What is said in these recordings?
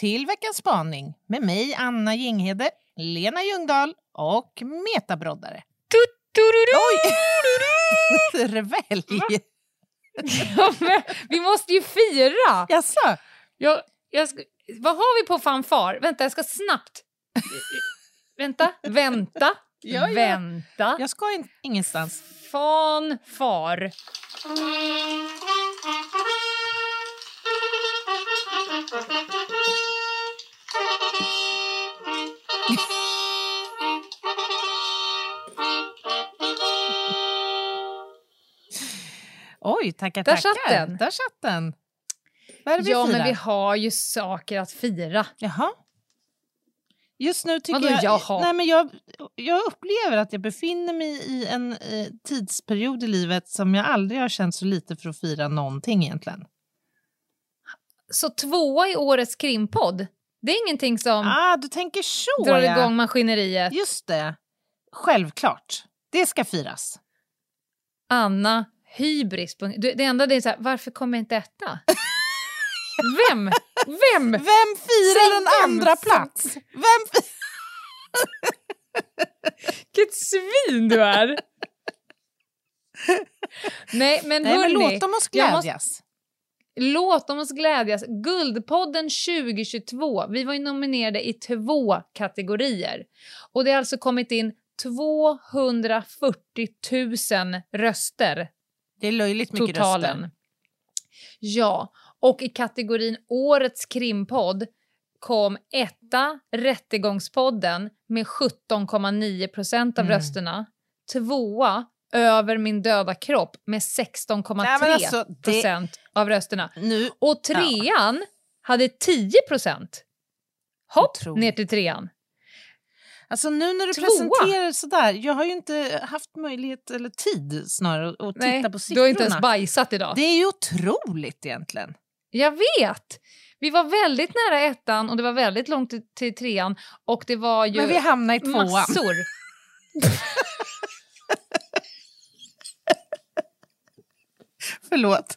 Till veckans spaning med mig, Anna Jinghede, Lena Ljungdahl och Meta Broddare. Oj! Revelj! Ja, men vi måste ju fira! Jaså? Jag, jag ska, vad har vi på fanfar? Vänta, jag ska snabbt... vänta, vänta, Ja, ja. vänta. Jag ska in, ingenstans. Fanfar. Oj, tackar, Där tackar. satt den. Där satt den. Vad är det vi Ja, firar? men vi har ju saker att fira. Jaha. Just nu tycker Vadå jag... jaha? Nej, men jag... Jag upplever att jag befinner mig i en eh, tidsperiod i livet som jag aldrig har känt så lite för att fira någonting egentligen. Så tvåa i årets krimpodd, det är ingenting som Ah, du tänker så drar ja. igång maskineriet. Just det. Självklart. Det ska firas. Anna, hybris. Det enda det är så här, varför kommer jag inte etta? Vem? Vem? Vem firar en andra plats? Vem Vilket svin du är! Nej, men Nej, men hörni, låt dem oss glädjas. Låt oss glädjas. Guldpodden 2022. Vi var ju nominerade i två kategorier. Och det har alltså kommit in 240 000 röster Det är löjligt mycket totalen. röster. Ja, och i kategorin Årets krimpodd kom etta Rättegångspodden med 17,9 procent av Mm. rösterna. Tvåa Över min döda kropp med 16,3 Nej, men alltså, det- procent av rösterna. Nu, Och trean hade 10 procent. Hopp, ner till trean. alltså nu när du Tvåa. presenterar sådär, jag har ju inte haft möjlighet eller tid snarare att att Nej, titta på du siffrorna. har inte ens bajsat idag. Det är ju otroligt egentligen. Jag vet! Vi var väldigt nära ettan och det var väldigt långt till, till trean. Och det var ju Men vi hamnar i tvåan. massor. Förlåt.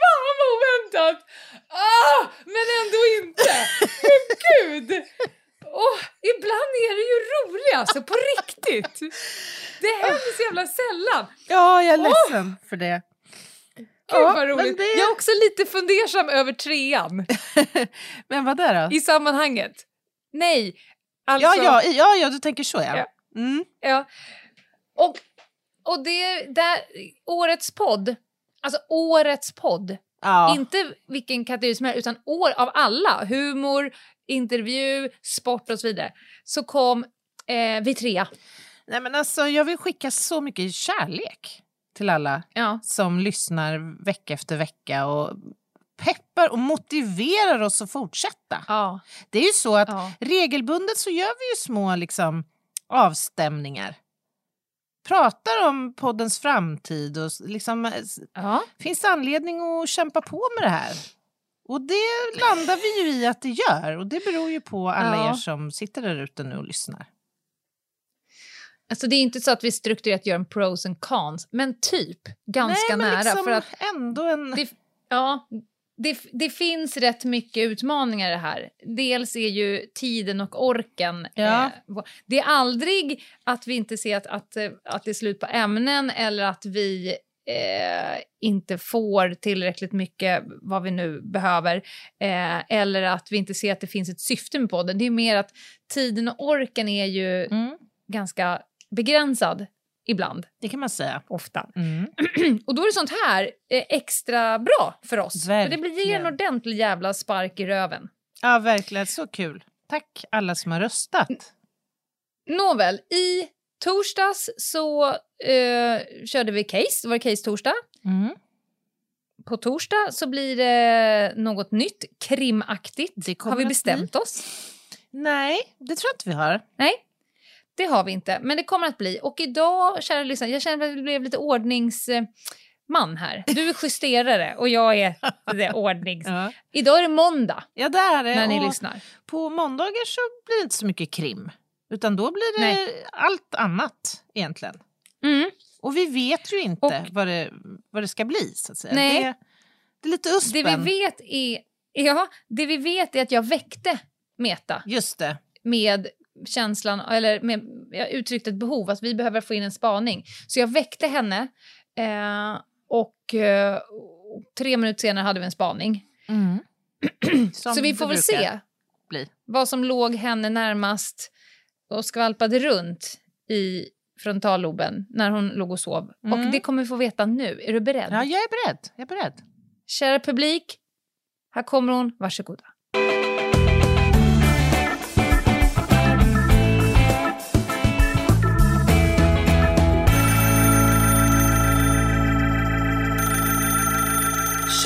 Fan vad oväntat! Ah, men ändå inte! Men gud! Ibland är det ju roligt alltså, på riktigt. Det händer så jävla sällan. Ja, jag är ledsen för det. Gud Ja, vad roligt. det- Jag är också lite fundersam över trean Men vad där då? i sammanhanget. Nej, alltså... Ja, ja, ja, ja, du tänker så ja. Ja. Mm. Ja. Och, och det där, årets podd, alltså årets podd, ja. inte vilken kategori som helst, utan år av alla, humor, intervju, sport och så vidare, så kom eh, vi trea. Nej, men alltså, jag vill skicka så mycket kärlek till alla Ja. som lyssnar vecka efter vecka och peppar och motiverar oss att fortsätta. Ja. Det är ju så att Ja. regelbundet så gör vi ju små liksom, avstämningar. Pratar om poddens framtid och liksom, eh, ja. finns det anledning att kämpa på med det här. Och det landar vi ju i att det gör och det beror ju på alla er som sitter där ute nu och lyssnar. Alltså det är inte så att vi strukturerat gör en pros and cons, men typ ganska Nej, men nära. liksom för att ändå en... det, ja, det, det finns rätt mycket utmaningar i det här. Dels är ju tiden och orken. Ja. Eh, det är aldrig att vi inte ser att, att, eh, att det är slut på ämnen eller att vi eh, inte får tillräckligt mycket vad vi nu behöver eh, eller att vi inte ser att det finns ett syfte med podden. Det är mer att tiden och orken är ju Mm, ganska begränsad ibland, det kan man säga. ofta. Mm. Och då är det sånt här eh, extra bra för oss. För det blir en ordentlig jävla spark i röven. Ja, verkligen. Så kul. Tack alla som har röstat. Nåväl, i torsdags så eh, körde vi case, det var case-torsdag. Mm. På torsdag så blir det något nytt, krimaktigt. Det Har vi bestämt oss? Nej, det tror jag inte vi har. Nej, det har vi inte. Men det kommer att bli. Och idag, kära lyssnare, jag känner att det blev lite ordningsman här. Du är justerare och jag är det ordnings... Ja, Idag är det måndag ja det är det. när ni Och lyssnar. På måndagar så blir det inte så mycket krim. Utan då blir det Nej. allt annat egentligen. Mm. Och vi vet ju inte Och- vad, det, vad det ska bli så att säga. Nej. Det, det är lite Det uspen. vi vet är... Ja, det vi vet är att jag väckte Meta Just det. med känslan, eller med, jag uttryckte ett behov att vi behöver få in en spaning. Så jag väckte henne eh, och eh, tre minuter senare hade vi en spaning. Mm. Så vi får väl se Bli. vad som låg henne närmast och skvalpade runt i frontalloben när hon låg och sov. Mm. Och det kommer vi få veta nu. Är du beredd? Ja, jag är beredd. Jag är beredd. Kära publik, här kommer hon. Varsågoda.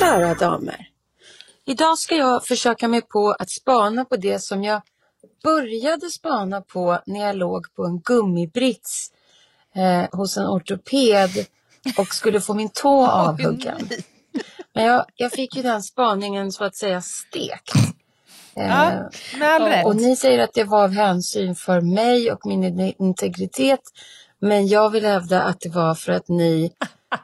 Kära damer. Idag ska jag försöka mig på att spana på det som jag började spana på när jag låg på en gummibrits eh, hos en ortoped och skulle få min tå avhuggen. Men jag, jag fick ju den spaningen så att säga stekt. Eh, Ja, med all rätt. och ni säger att det var av hänsyn för mig och min in- integritet. Men jag vill hävda att det var för att ni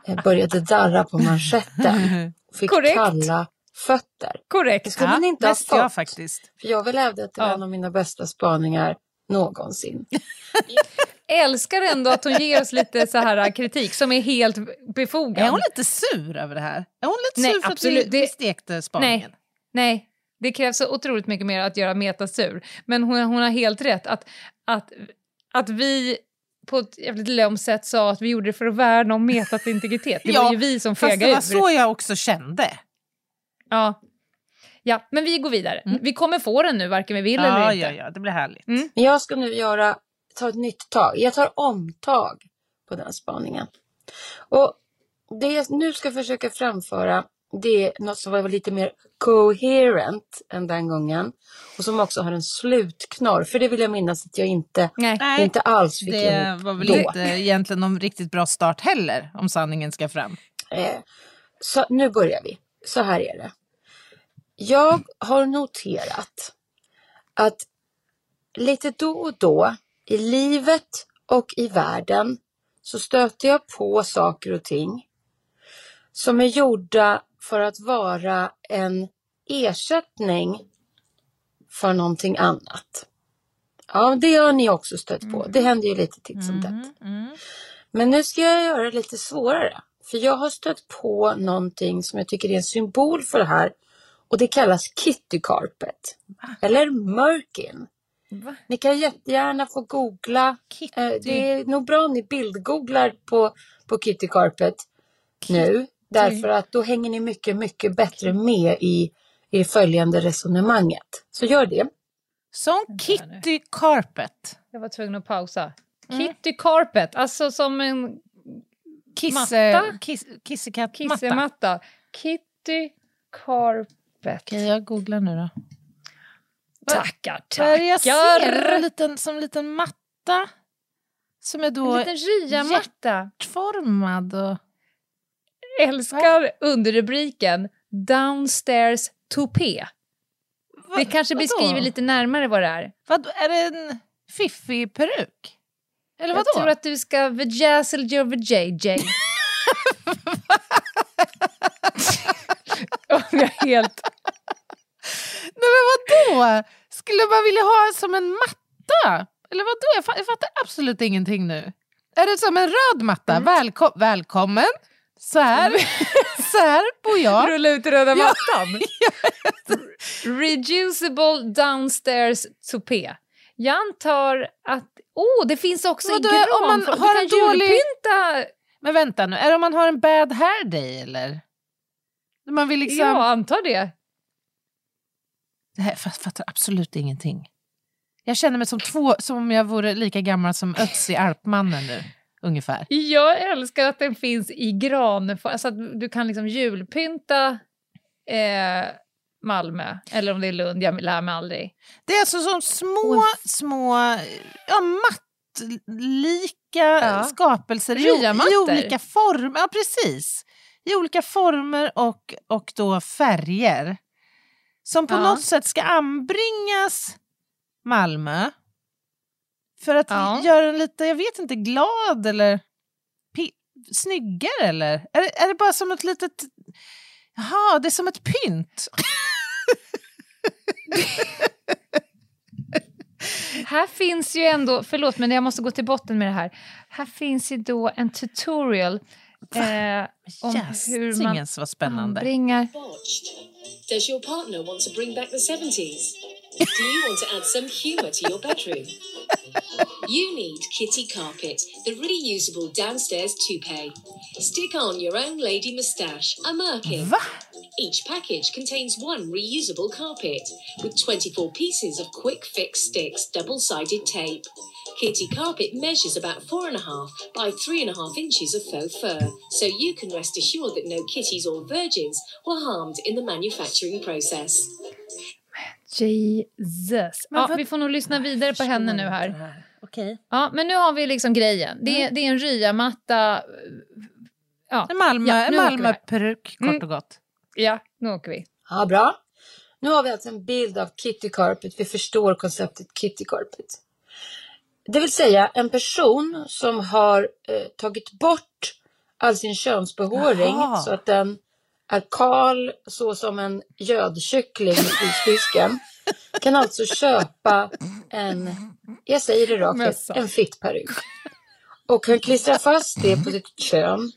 eh, började darra på manschetten. Fick Korrekt. kalla fötter. Det Korrekt. skulle ni inte ha mest jag fått. faktiskt. För jag vill hävda att det var Ja. en av mina bästa spaningar någonsin. Älskar ändå att hon ger oss lite så här kritik som är helt befogad. Är hon lite sur över det här? Är hon lite Nej, sur för absolut. att vi, vi Det- stekte spaningen? Nej, det krävs så otroligt mycket mer att göra Meta sur. Men hon, hon har helt rätt att, att, att vi på ett jävligt lömskt sätt sa att vi gjorde det för att värna om Metas integritet. Det Ja, var ju vi som Fast det fegade var ur. så jag också kände. Ja. ja, men vi går vidare. Vi kommer få den nu, varken vi vill eller Mm. Ja, inte. ja, ja, det blir härligt. Mm. Men jag ska nu göra, ta ett nytt tag. Jag tar omtag på den spaningen. Och det jag nu ska försöka framföra det är något som var lite mer coherent än den gången. Och som också har en slutknorr. För det vill jag minnas att jag inte, Nej. Inte alls fick det var väl då. inte egentligen någon riktigt bra start heller, om sanningen ska fram. Eh, så nu börjar vi. Så här är det. Jag har noterat att lite då och då i livet och i världen så stöter jag på saker och ting som är gjorda för att vara en ersättning för någonting annat. Ja, det har ni också stött på. Det händer ju lite titt som tätt. Mm. Men nu ska jag göra det lite svårare. För jag har stött på någonting som jag tycker är en symbol för det här. Och det kallas kitty carpet. Eller mörkin. Va? Ni kan jättegärna få googla. Kitty. Eh, det är nog bra om ni bildgooglar på, på kitty carpet nu. Därför att då hänger ni mycket, mycket bättre med i, i följande resonemanget. Så gör det. Som Kitty Carpet. Jag var tvungen att pausa. Mm. Kitty carpet, alltså som en Kisse, Matta? kiss, kissematta. Kitty carpet. Okej, jag googlar nu då. Tackar, det jag ser? En tackar. liten, som en liten matta. Som är då En liten ryamatta. hjärtformad. Och... Älskar underrubriken Downstairs Toupé. Det kanske vadå? beskriver lite närmare vad det är. Vad, är det en fiffig peruk? Eller Jag vadå? tror att du ska vajazzle your vajayjay. Om jag helt... Nej men vadå? Skulle man vilja ha som en matta? Eller vadå? Jag, jag fattar absolut ingenting nu. Är det som en röd matta? Mm. Välko- välkommen Så här, så här bor jag. Rulla ut röda mattan. Reducible downstairs tupé. Jag antar att... Oh, det finns också Vadå, i gran. om man Du har kan en dålig- julpynta. Men vänta nu, är det om man har en bad hair day eller? Man vill liksom... Ja, antar det. Det här, jag fattar absolut ingenting. Jag känner mig som, två, som om jag vore lika gammal som Ötzi Alpmannen nu, ungefär. Jag älskar att den finns i gran. Alltså att du kan liksom julpynta eh, Malmö, eller om det är Lund, jag lär mig aldrig. Det är alltså som små, små ja, mattlika Ja. skapelser i, i olika former. Ja, precis. I olika former och, och då färger. Som på Ja. något sätt ska anbringas Malmö. För att Ja. göra den lite, jag vet inte, glad eller snyggare eller? Är det, är det bara som ett litet... Jaha, det är som ett pynt. Här finns ju ändå, förlåt men jag måste gå till botten med det här. Här finns ju då en tutorial eh, om Yes, hur man Jössingens vad spännande. Botched. Does your partner want to bring back the 70s? Do you want to add some humour to your bedroom? You need Kitty Carpet, the reusable downstairs toupee. Stick on your own lady moustache, a merkin. Each package contains one reusable carpet with 24 pieces of quick fix sticks, double sided tape. Kitty Carpet measures about four and a half by three and a half inches of faux fur, so you can rest assured that no kitties or virgins were harmed in the manufacturing process. Jesus. Ja, vi får nog lyssna vidare på henne nu här. Okej. Ja, men nu har vi liksom grejen. Det är, det är en ryamatta. Ja, En Malmö, Ja, en. Malmöperuk kort Mm. och gott. ja, nu åker vi. Ja, bra. Nu har vi alltså en bild av Kitty Carpet. Vi förstår konceptet Kitty Carpet. Det vill säga en person som har eh, tagit bort all sin könsbehåring Jaha. så att den är kal så som en gödkyckling i frysdisken. kan alltså köpa en, jag säger det rakt ut, en fittperuk. Och kan klistra fast det på sitt kön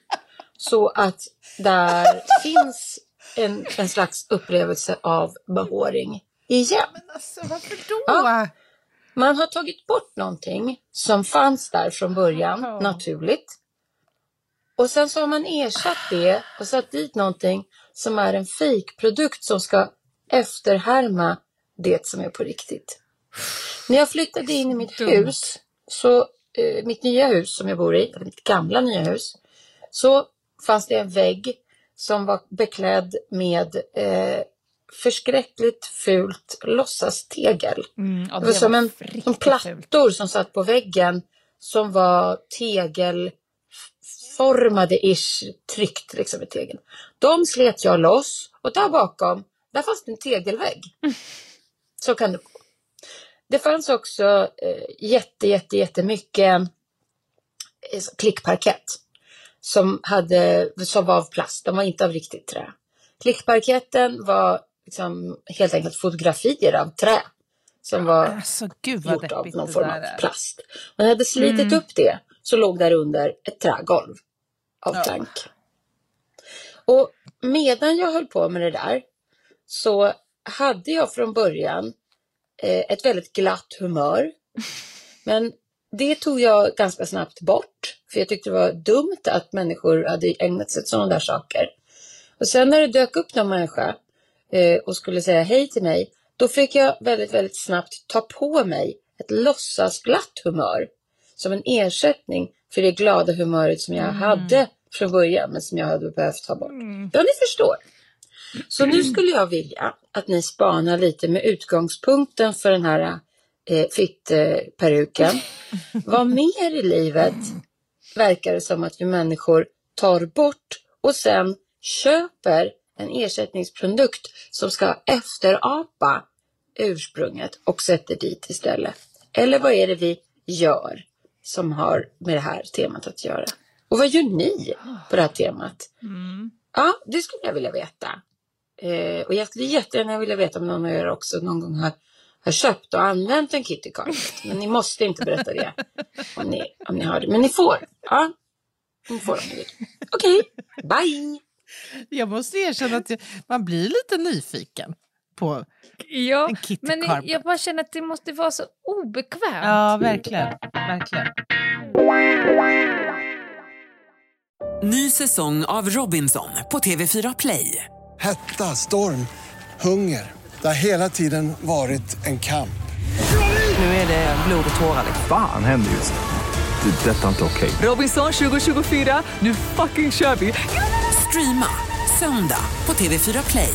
så att där finns en, en slags upplevelse av behåring igen. Alltså, varför då? Ja. Man har tagit bort någonting som fanns där från början, Ja. naturligt. Och sen så har man ersatt det och satt dit någonting som är en fejkprodukt som ska efterhärma det som är på riktigt. När jag flyttade in i mitt Dumt. hus, så, eh, mitt nya hus som jag bor i, mitt gamla nya hus, så fanns det en vägg som var beklädd med eh, förskräckligt fult låtsastegel. Mm, ja, Det var som, en, som fult. plattor som satt på väggen som var tegelformade ish, tryckt liksom i tegeln. De slet jag loss och där bakom, där fanns det en tegelvägg. Så kan det gå. Det fanns också eh, jätte, jätte, jättemycket eh, klickparkett som, hade, som var av plast, de var inte av riktigt trä. Klickparketten var liksom helt enkelt fotografier av trä som var Alltså gud gjort av någon form av plast. Man hade slitit Mm. upp det så låg där under ett trägolv av Ja. plank. Och medan jag höll på med det där så hade jag från början eh, ett väldigt glatt humör. Men det tog jag ganska snabbt bort. För jag tyckte det var dumt att människor hade ägnat sig åt sådana där saker. Och sen när det dök upp någon människa eh, och skulle säga hej till mig. Då fick jag väldigt, väldigt snabbt ta på mig ett låtsasglatt humör. Som en ersättning för det glada humöret som jag hade från början. Men som jag hade behövt ta bort. Ja, ni förstår. Så nu skulle jag vilja att ni spanar lite med utgångspunkten för den här eh, fittperuken. Vad mer i livet verkar det som att vi människor tar bort och sen köper en ersättningsprodukt som ska efterapa ursprunget och sätter dit istället. Eller vad är det vi gör som har med det här temat att göra? Och vad gör ni på det här temat? Ja, det skulle jag vilja veta. Eh, och jag skulle jättegärna vilja veta om någon av er också någon gång har, har köpt och använt en Kitty Carpet. Men ni måste inte berätta det om ni, om ni har det. Men ni får. Ja, ni får om ni vill. Okej, bye! Jag måste erkänna att jag, man blir lite nyfiken på... Ja, En Kitty men Carpet. jag bara känner att det måste vara så obekvämt. Ja, verkligen. verkligen. Ny säsong av Robinson på TV4 Play. Hetta, storm, hunger. Det har hela tiden varit en kamp. Nu är det blod och tårar. Fan händer just nu. Det. är Detta är inte okej. Robinson 2024, nu fucking kör vi! Streama söndag på TV4 Play.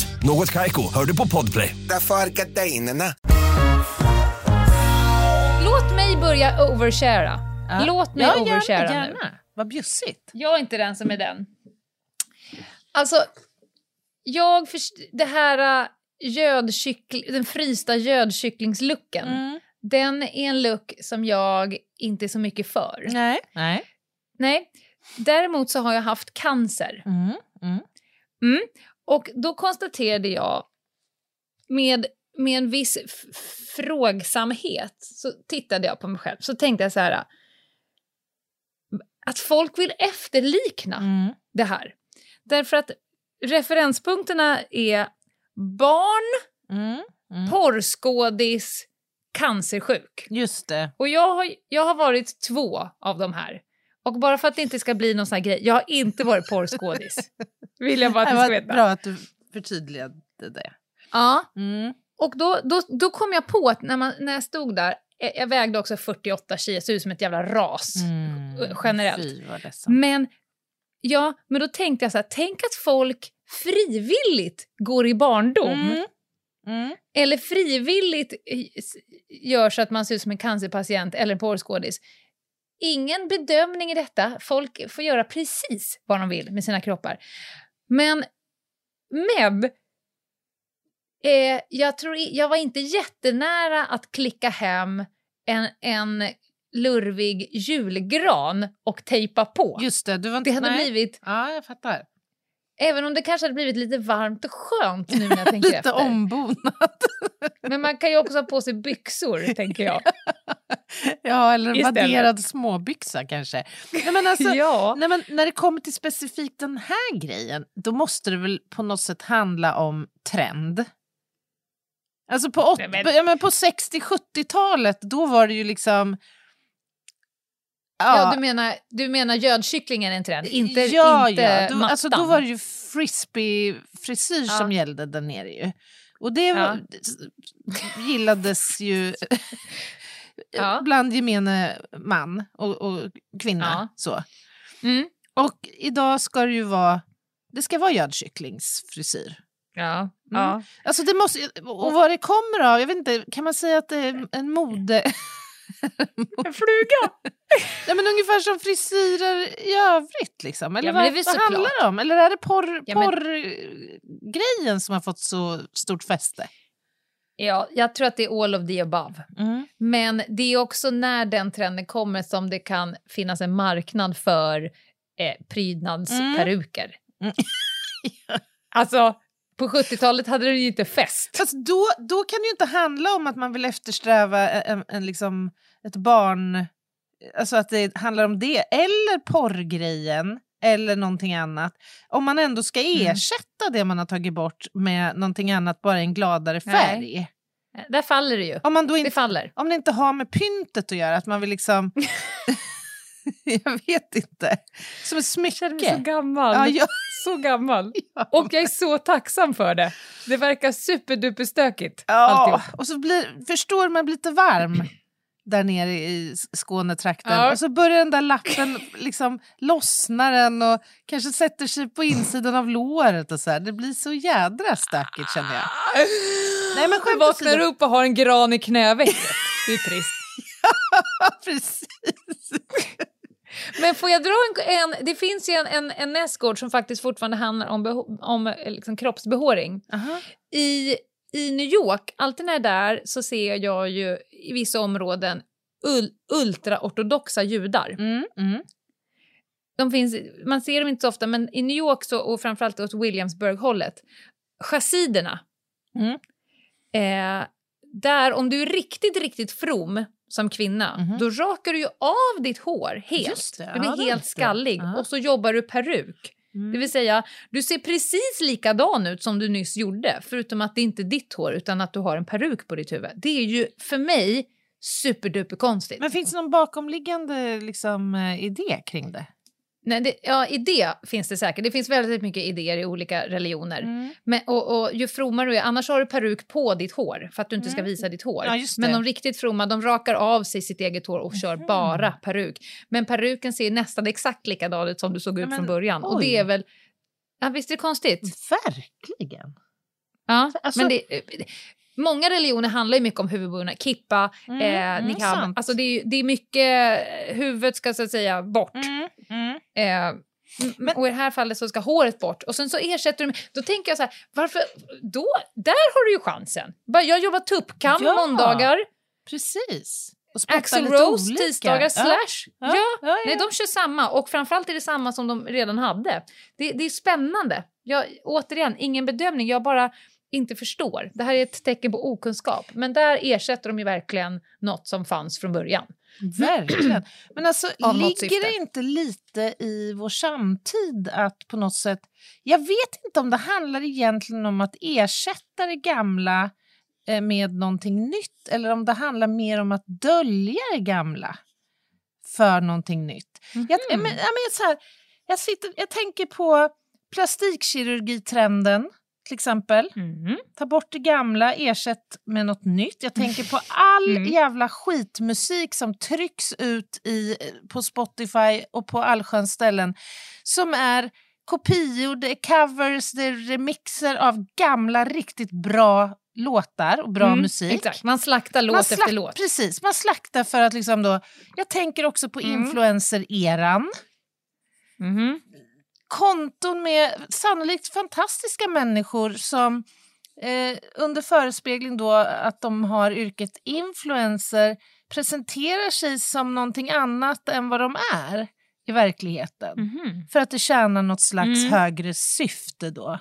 Något Kaiko, hör du på Podplay. Därför är gardinerna. Låt mig börja overshara. Ja. Låt mig ja, overshara gärna, nu. gärna. Vad bjussigt. Jag är inte den som är den. Alltså, jag först- det här äh, gödkyckling, den frysta gödkycklingslucken, Mm. den är en look som jag inte är så mycket för. Nej. Nej. Nej. Däremot så har jag haft cancer. Mm. Mm. Och då konstaterade jag med, med en viss frågsamhet så tittade jag på mig själv. Så tänkte jag så här. Att folk vill efterlikna Mm. det här. Därför att referenspunkterna är barn, Mm. Mm. porrskådis, cancersjuk. Just det. Och jag har, jag har varit två av de här. Och bara för att det inte ska bli någon sån här grej, jag har inte varit porrskådis. Vill jag bara att Det ni ska var veta. bra att du förtydligade det. Ja, Mm. och då, då, då kom jag på att när, man, när jag stod där, jag, jag vägde också 48 kilo, såg ut som ett jävla ras. Mm. generellt. Fy. Men, ja, men då tänkte jag så här, tänk att folk frivilligt går i barndom. Mm. Mm. Eller frivilligt gör så att man ser ut som en cancerpatient eller en porrskådis. Ingen bedömning i detta. Folk får göra precis vad de vill med sina kroppar. Men, men eh, jag, tror, jag var inte jättenära att klicka hem en, en lurvig julgran och tejpa på. Just det, du var inte... det hade nej. blivit, Ja, jag fattar. Även om det kanske hade blivit lite varmt och skönt nu när jag tänker Lite efter. ombonat. Men man kan ju också ha på sig byxor, tänker jag. Ja, eller en vadderad småbyxa kanske. Nej, men alltså, ja. nej, men när det kommer till specifikt den här grejen, då måste det väl på något sätt handla om trend? Alltså på, åt- Nej, men- ja, men på 60-70-talet, då var det ju liksom... Ja, du menar, du menar gödkycklingen är en trend, inte, ja, inte ja. Då, mattan? alltså, då var det ju frisbee-frisyr Ja. som gällde där nere ju. Och det var, gillades ju Ja. bland gemene man och, och kvinna. Ja. Så. Mm. Och idag ska det ju vara, det ska vara gödkycklingsfrisyr. Ja. ja. Alltså det måste, och vad det kommer av, jag vet inte, kan man säga att det är en mode... En fluga! Ja, men ungefär som frisyrer i övrigt. Liksom. Eller Ja, vad, vad handlar det om? Eller är det porr, Ja, porrgrejen som har fått så stort fäste? Ja, jag tror att det är all of the above. Mm. Men det är också när den trenden kommer som det kan finnas en marknad för eh, prydnadsperuker. Mm. Alltså, på 70-talet hade det ju inte fest. Fast då, då kan det ju inte handla om att man vill eftersträva en, en, liksom, ett barn... Alltså att det handlar om det. Eller porrgrejen. Eller någonting annat. Om man ändå ska Mm. ersätta det man har tagit bort med någonting annat, bara en gladare färg. Eh, Där faller det ju. Om, man då Det inte, faller. om det inte har med pyntet att göra, att man vill liksom... jag vet inte. Som ett Jag känner mig så smycke. gammal. Ja, jag, Så gammal. ja. Och jag är så tacksam för det. Det verkar superduperstökigt Ja, alltihop. och så blir, förstår man blir lite varm där nere i Skånetrakten. Ja. Och så börjar den där lappen liksom lossna den och kanske sätter sig på insidan av låret och så här. Det blir så jädra stökigt känner jag. Nej, men skämt vaknar upp och har en gran i knävecket. Det är trist. Precis. Men får jag dra en... en det finns ju en, en, en nästgård som faktiskt fortfarande handlar om, beho, om eh, liksom kroppsbehåring. I, I New York, alltid när jag är där så ser jag ju i vissa områden ul, ultraortodoxa judar. Mm, mm. De finns, man ser dem inte så ofta, men i New York så, och framförallt åt Williamsburg-hållet, chassiderna. Mm. Eh, där om du är riktigt, riktigt from som kvinna, då rakar du ju av ditt hår helt. Det, du ja, blir är helt skallig Ja. och så jobbar du peruk. Mm. Det vill säga, du ser precis likadan ut som du nyss gjorde, förutom att det inte är ditt hår utan att du har en peruk på ditt huvud. Det är ju för mig superduper konstigt. Men finns det någon bakomliggande liksom, eh, idé kring det? Nej, det, ja, idé finns det säkert. Det finns väldigt mycket idéer i olika religioner. Mm. Men, och, och ju frommare du är, annars har du peruk på ditt hår för att du inte ska visa ditt hår. Mm. Ja, Men de riktigt fromma de rakar av sig sitt eget hår och kör bara peruk. Men peruken ser nästan exakt likadan ut som du såg ut men, från början. Och oj. det är väl... Ja, visst är det konstigt? Verkligen. Ja, Alltså- men det, många religioner handlar ju mycket om huvudbonad. Kippa, Mm, eh, mm, niqab. sant. Alltså det, är, det är mycket... Huvudet ska så att säga bort. Mm, mm. Eh, m- och i det här fallet så ska håret bort. Och sen så ersätter du med... Då tänker jag så här, varför... Då, där har du ju chansen. Jag jobbar tuppkam Ja. måndagar. Precis. Axel Rose olika. tisdagar Ja. slash. Ja, ja. Nej, de kör samma. Och framförallt är det samma som de redan hade. Det, det är spännande. Jag, återigen, ingen bedömning. Jag bara inte förstår. Det här är ett tecken på okunskap. Men där ersätter de ju verkligen något som fanns från början. Verkligen. Men alltså, ligger det inte lite i vår samtid att på något sätt... Jag vet inte om det handlar egentligen om att ersätta det gamla eh, med någonting nytt eller om det handlar mer om att dölja det gamla för någonting nytt. Jag, jag, men, jag, men, så här, jag, sitter, jag tänker på plastikkirurgitrenden till exempel. Ta bort det gamla, ersätt med något nytt. Jag tänker på all Mm. jävla skitmusik som trycks ut i, på Spotify och på allsköns ställen som är kopior, det är covers, det är remixer av gamla riktigt bra låtar och bra Mm, musik. Exakt. Man slaktar låt Man efter slakt- låt. Precis, man slaktar för att liksom då... Jag tänker också på Mm. influencer-eran. Mhm. Konton med sannolikt fantastiska människor som eh, under förespegling då att de har yrket influencer presenterar sig som någonting annat än vad de är i verkligheten. Mhm. För att det tjänar något slags Mm. högre syfte då.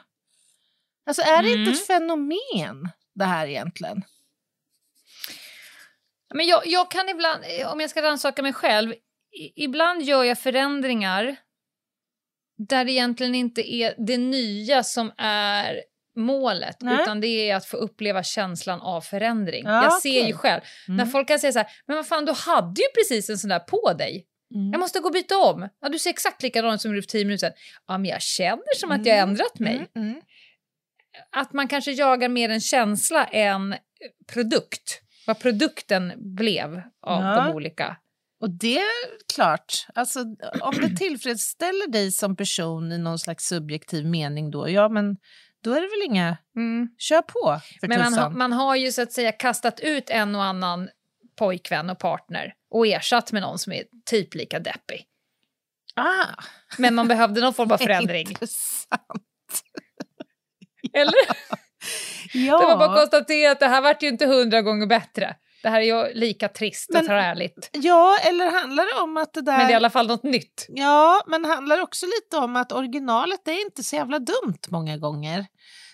Alltså är det inte Mm. ett fenomen det här egentligen? Men jag, jag kan ibland, eh, om jag ska rannsaka mig själv, ibland gör jag förändringar där det egentligen inte är det nya som är målet, Nej. utan det är att få uppleva känslan av förändring. Ja, jag ser okej. ju själv, när Mm. folk kan säga så här, men vad fan du hade ju precis en sån där på dig. Mm. Jag måste gå och byta om. Ja, du ser exakt likadan ut som du gjorde för tio minuter sedan. Ja, men jag känner som att jag har ändrat mig. Mm, mm. Att man kanske jagar mer en känsla än produkt. Vad produkten blev av Ja. de olika. Och det är klart, alltså, om det tillfredsställer dig som person i någon slags subjektiv mening då, ja men då är det väl inga... Kör på för Men man, man har ju så att säga kastat ut en och annan pojkvän och partner och ersatt med någon som är typ lika deppig. Ah. Men man behövde någon form av förändring. Intressant. Eller? Ja. Det var bara att konstatera att det här vart ju inte hundra gånger bättre. Det här är ju lika trist och Men- träligt. Ja, eller handlar det om att det där... Men det är i alla fall något nytt. Ja, men handlar det också lite om att originalet är inte så jävla dumt många gånger.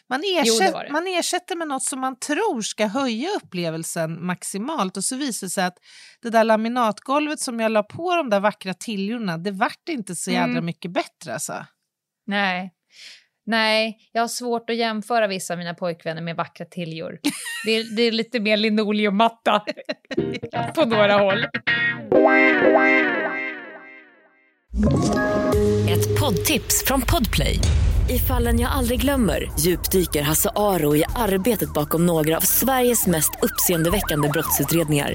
Man, Jo, det ersätt, det. man ersätter med något som man tror ska höja upplevelsen maximalt och så visar det sig att det där laminatgolvet som jag la på de där vackra tiljorna, det vart inte så jädra Mm. mycket bättre alltså. Nej. Nej, jag har svårt att jämföra vissa av mina pojkvänner med vackra tiljor. Det är, det är lite mer linoleummatta på några håll. Ett poddtips från Podplay. I fallen jag aldrig glömmer djupdyker Hasse Aro i arbetet bakom några av Sveriges mest uppseendeväckande brottsutredningar.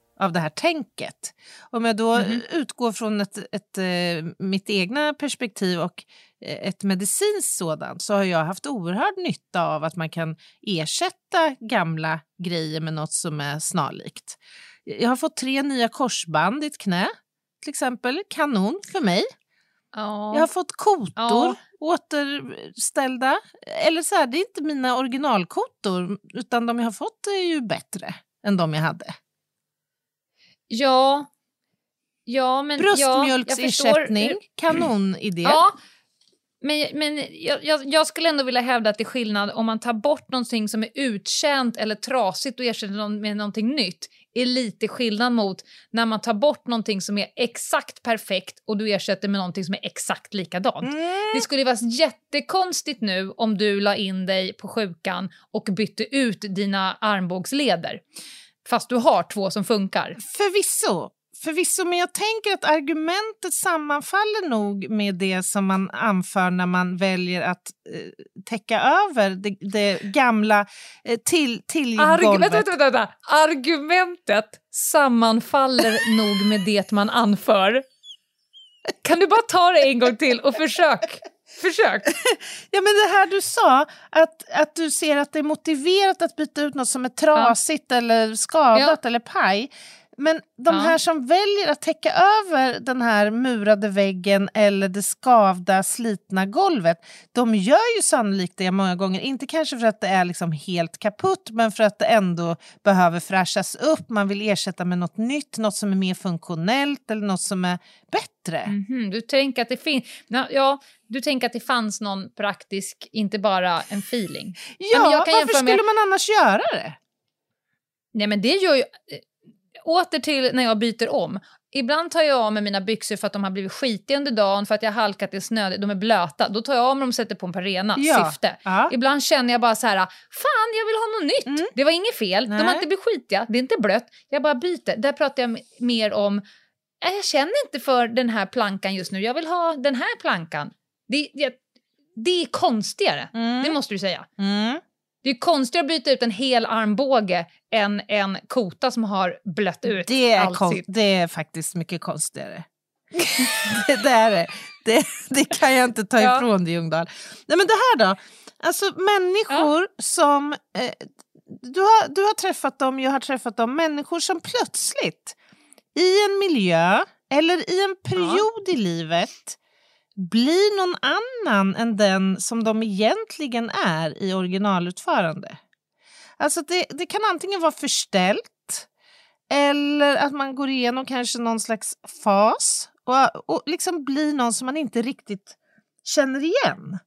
av det här tänket. Om jag då utgår från ett, ett, eh, mitt egna perspektiv och eh, ett medicinskt sådant så har jag haft oerhörd nytta av att man kan ersätta gamla grejer med något som är snarlikt. Jag har fått tre nya korsband i ett knä, till exempel. Kanon för mig. Ja. Jag har fått kotor Ja. återställda. Eller så här, det är inte mina originalkotor utan de jag har fått är ju bättre än de jag hade. Ja. Ja, men... Bröstmjölksersättning, Ja, kanonidé. Ja, men, men jag, jag, jag skulle ändå vilja hävda att det är skillnad om man tar bort någonting som är uttjänt eller trasigt och ersätter någon med någonting nytt är lite skillnad mot när man tar bort någonting som är exakt perfekt och du ersätter med någonting som är exakt likadant. Det skulle vara jättekonstigt nu om du la in dig på sjukan och bytte ut dina armbågsleder. Fast du har två som funkar. Förvisso. Förvisso, men jag tänker att argumentet sammanfaller nog med det som man anför när man väljer att eh, täcka över det, det gamla eh, till, till Arg- golvet. vänta, vänta, vänta. Argumentet sammanfaller nog med det man anför. Kan du bara ta det en gång till och försök? Försök. Ja, men det här du sa, att, att du ser att det är motiverat att byta ut något som är trasigt eller skadat eller paj. Men de Ja. här som väljer att täcka över den här murade väggen eller det skavda, slitna golvet, de gör ju sannolikt det många gånger. Inte kanske för att det är liksom helt kaputt, men för att det ändå behöver fräschas upp. Man vill ersätta med något nytt, något som är mer funktionellt eller något som är bättre. Mhm, du, tänker att det fin- ja, du tänker att det fanns någon praktisk, inte bara en feeling. Ja, varför jämföra med- skulle man annars göra det? Nej men det gör ju... Åter till när jag byter om. Ibland tar jag av mig mina byxor för att de har blivit skitiga under dagen, för att jag har halkat i snö, de är blöta. Då tar jag av mig dem och sätter på en par rena, Ja, syfte. ja. Ibland känner jag bara så här, fan jag vill ha något nytt. Det var inget fel, de har Nej. inte blivit skitiga, det är inte blött, jag bara byter. Där pratar jag mer om, "Nej, jag känner inte för den här plankan just nu, jag vill ha den här plankan. Det, det, det är konstigare, det måste du säga. Mm. Det är konstigare att byta ut en hel armbåge än en kota som har blött ut Det är, allt kon- sitt. det är faktiskt mycket konstigare. det, det är det. det. Det kan jag inte ta Ja. ifrån dig, Ljungdahl. Nej, men det här då? Alltså människor som... Eh, du, har, du har träffat dem, jag har träffat dem. Människor som plötsligt i en miljö eller i en period i livet blir någon annan än den som de egentligen är i originalutförande. Alltså det, det kan antingen vara förställt eller att man går igenom kanske någon slags fas och, och liksom blir någon som man inte riktigt känner igen.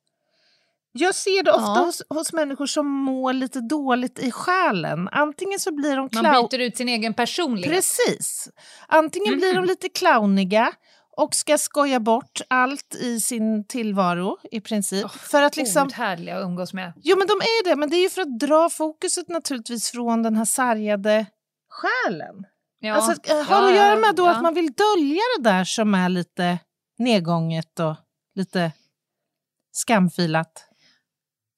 Jag ser det ofta Ja. hos, hos människor som mår lite dåligt i själen. Antingen så blir de Man byter ut sin egen personlighet. Precis. Antingen blir de lite clowniga och ska skoja bort allt i sin tillvaro i princip. för att liksom... Härliga att umgås med. Jo men de är det, men det är ju för att dra fokuset naturligtvis från den här sargade själen. Ja. Alltså, att- har Ja, att göra med då ja. att man vill dölja det där som är lite nedgånget och lite skamfilat.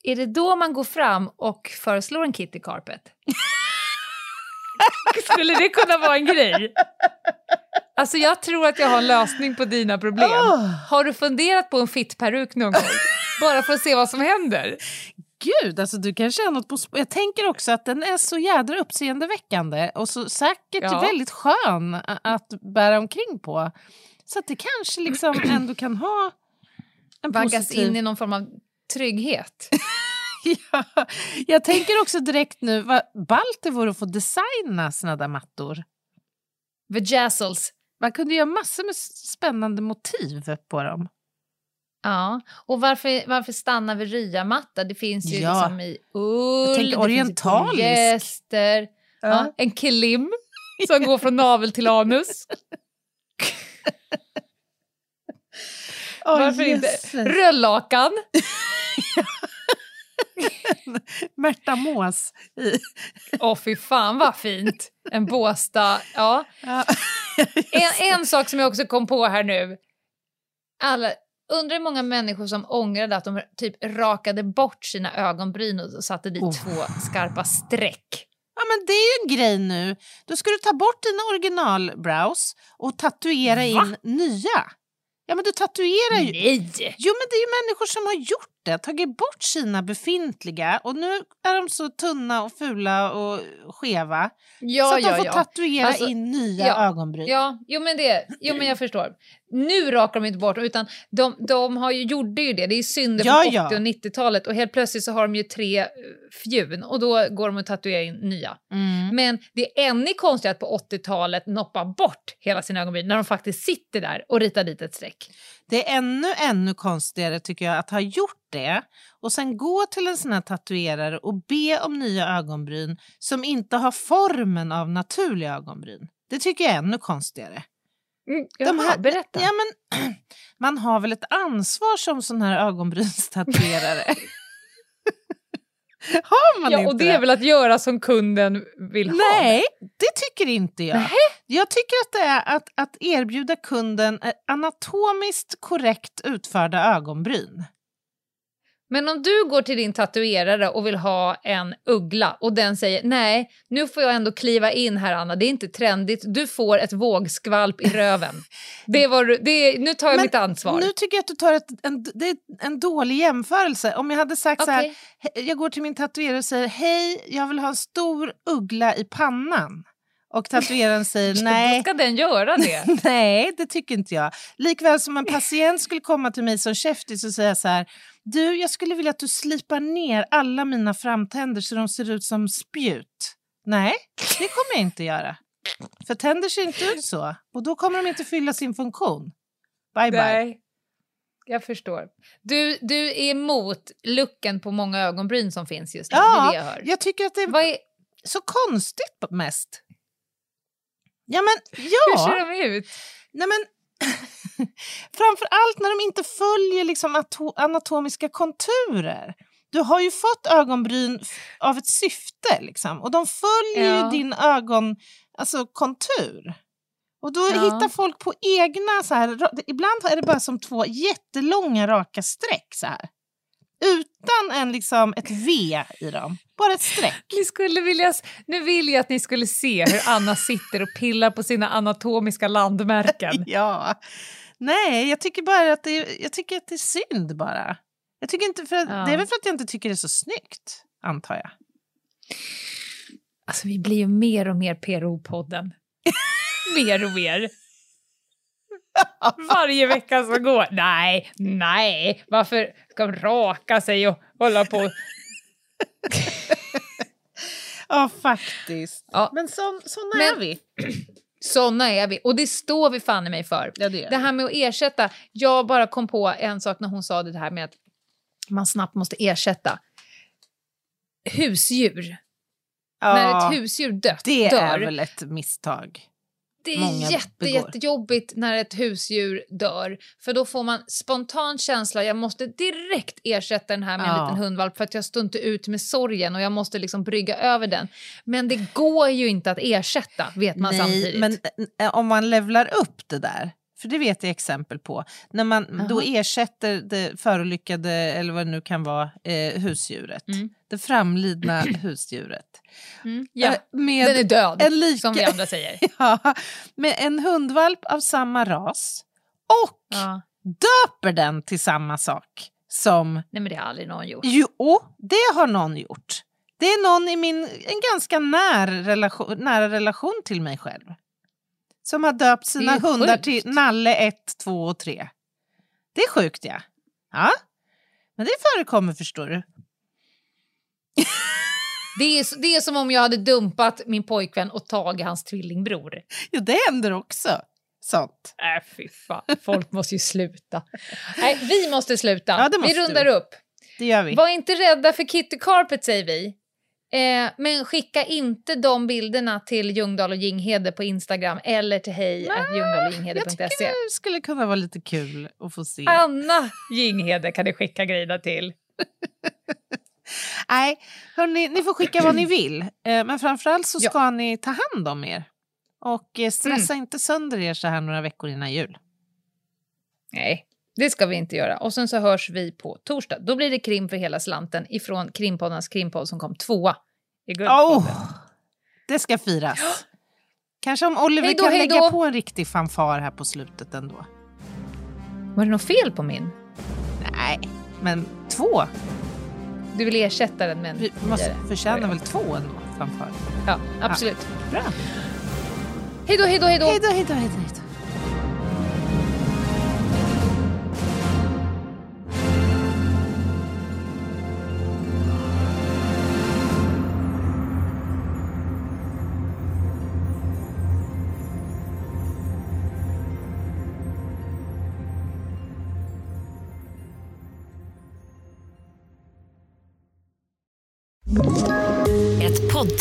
Är det då man går fram och föreslår en kitty carpet? Skulle det kunna vara en grej? Alltså jag tror att jag har en lösning på dina problem. Har du funderat på en fittperuk någon gång? Bara för att se vad som händer? Gud, alltså du kanske har något på Jag tänker också att den är så jädra uppseendeväckande och så säkert Ja. väldigt skön att bära omkring på. Så att det kanske liksom ändå kan ha en Vaggas positiv... in i någon form av trygghet. ja, jag tänker också direkt nu vad ballt det vore att få designa såna där mattor. Vajazzles. Man kunde göra massor med spännande motiv på dem. Ja, och varför, varför stanna vid ryamatta? Det finns ju Ja. liksom i ull, tänker finns i orientalisk. polyester, ja. en kilim som går från navel till anus. Åh, Varför inte? jösses. Röllakan. Märta Mås. Åh fy fan vad fint. En Båstad, ja. En, en sak som jag också kom på här nu. Alla, undrar hur många människor som ångrade att de typ rakade bort sina ögonbryn och satte dit Oh. två skarpa streck. Ja, men det är ju en grej nu. Då ska du ta bort dina originalbrows och tatuera Va? in nya. Ja, men du tatuerar ju... Nej! Jo, men det är ju människor som har gjort det, tagit bort sina befintliga och nu är de så tunna och fula och skeva Ja, så att de ja, får ja. tatuera Alltså, in nya ögonbryn. Ja, jo men, det, jo men jag förstår. Nu rakar de inte bort utan de, de har ju, gjorde ju det. Det är synder Ja, från 80 ja. och 90-talet och helt plötsligt så har de ju tre eh, fjun och då går de och tatuerar in nya. Mm. Men det är ännu konstigt att på 80-talet noppa bort hela sina ögonbryn när de faktiskt sitter där och ritar dit ett streck. Det är ännu, ännu konstigare tycker jag att ha gjort det och sen gå till en sån här tatuerare och be om nya ögonbryn som inte har formen av naturliga ögonbryn. Det tycker jag är ännu konstigare. Mm, De jaha, här- berätta. Ja, men, man har väl ett ansvar som sån här ögonbrynstatuerare? har man ja, inte och det är väl att göra som kunden vill ha? Nej, det tycker inte jag. Jag tycker att det är att, att erbjuda kunden anatomiskt korrekt utförda ögonbryn. Men om du går till din tatuerare och vill ha en uggla och den säger nej, nu får jag ändå kliva in här Anna, det är inte trendigt, du får ett vågskvalp i röven. Det var, det, nu tar jag Men mitt ansvar. Nu tycker jag att du tar ett, en, det är en dålig jämförelse. Om jag hade sagt så här, jag går till min tatuerare och säger hej, jag vill ha en stor uggla i pannan. Och tatueraren säger nej. Då ska den göra det. Nej, det tycker inte jag. Likväl som en patient skulle komma till mig som käftis och säga så här. Du, jag skulle vilja att du slipar ner alla mina framtänder så de ser ut som spjut. Nej, det kommer jag inte göra. För tänder ser inte ut så. Och då kommer de inte fylla sin funktion. Bye bye. Nej. Jag förstår. Du, du är emot looken på många ögonbryn som finns just nu. det är det jag Ja, hör. jag tycker att det är är, så konstigt mest. Ja, men Hur ja. ser de ut? Nej, men, framför allt när de inte följer liksom ato- anatomiska konturer. Du har ju fått ögonbryn av ett syfte liksom, och de följer Ja. ju din ögon, alltså kontur. Och då Ja. hittar folk på egna, så här, ibland är det bara som två jättelånga raka streck så här. Utan en, liksom, ett V i dem, bara ett streck. Ni skulle vilja, nu vill jag att ni skulle se hur Anna sitter och pillar på sina anatomiska landmärken. Ja. Nej, jag tycker bara att det är, jag tycker att det är synd bara. Jag tycker inte för Ja. Det är väl för att jag inte tycker det är så snyggt, antar jag. Alltså vi blir ju mer och mer PRO-podden. mer och mer. Varje vecka som går. Nej, nej, varför ska de raka sig och hålla på? Ja, faktiskt. Ja. Men så, såna Men- är vi. Såna är vi, och det står vi fan i mig för. Ja, det Det här med att ersätta, jag bara kom på en sak när hon sa det här med att man snabbt måste ersätta. Husdjur. När ja, ett husdjur dött, det dör, är väl ett misstag. Det många är jätte, begår. jättejobbigt när ett husdjur dör. För då får man spontan känsla, jag måste direkt ersätta den här med en Ja. liten hundvalp för att jag står inte ut med sorgen och jag måste liksom brygga över den. Men det går ju inte att ersätta, vet man Nej, samtidigt. men eh, om man levlar upp det där, för det vet jag exempel på, när man då ersätter det förolyckade, eller vad det nu kan vara, eh, husdjuret, Mm. det framlidna husdjuret. Mm, ja, Eh, med den är död, en lika- som vi andra säger. Ja, med en hundvalp av samma ras och Ja. döper den till samma sak som... Nej, men det har aldrig någon gjort. Jo, det har någon gjort. Det är någon i min, en ganska när relation, nära relation till mig själv. Som har döpt sina hundar sjukt. till Nalle 1, 2 och 3. Det är sjukt ja. Ja, men det förekommer förstår du. Det är, det är som om jag hade dumpat min pojkvän och tagit hans tvillingbror. Jo, det händer också. Sånt. Äh, fy fan. Folk måste ju sluta. Nej, vi måste sluta. Ja, måste vi rundar vi. upp. Det gör vi. Var inte rädda för Kitty Carpet säger vi. Eh, men skicka inte de bilderna till Ljungdahl och Ginghede på Instagram eller till hej Jag tycker ljungdahloginghede.se. det skulle kunna vara lite kul att få se. Anna Ginghede kan ni skicka grejerna till. Nej, hörni, ni får skicka vad ni vill. Eh, men framförallt så Ja. ska ni ta hand om er. Och eh, stressa Mm. inte sönder er så här några veckor innan jul. Nej, Det ska vi inte göra. Och sen så hörs vi på torsdag. Då blir det krim för hela slanten ifrån Krimpoddarnas krimpodd som kom tvåa i Guldpodden. Oh, det ska firas. Kanske om Oliver Hejdå, kan hejdå. lägga på en riktig fanfar här på slutet ändå. Var det något fel på min? Nej, men två. Du vill ersätta den med en Vi måste förtjäna väl två ändå, fanfar. Ja, absolut. Bra. Hej då, hej då, hej då. Hej då, hej då, hej då.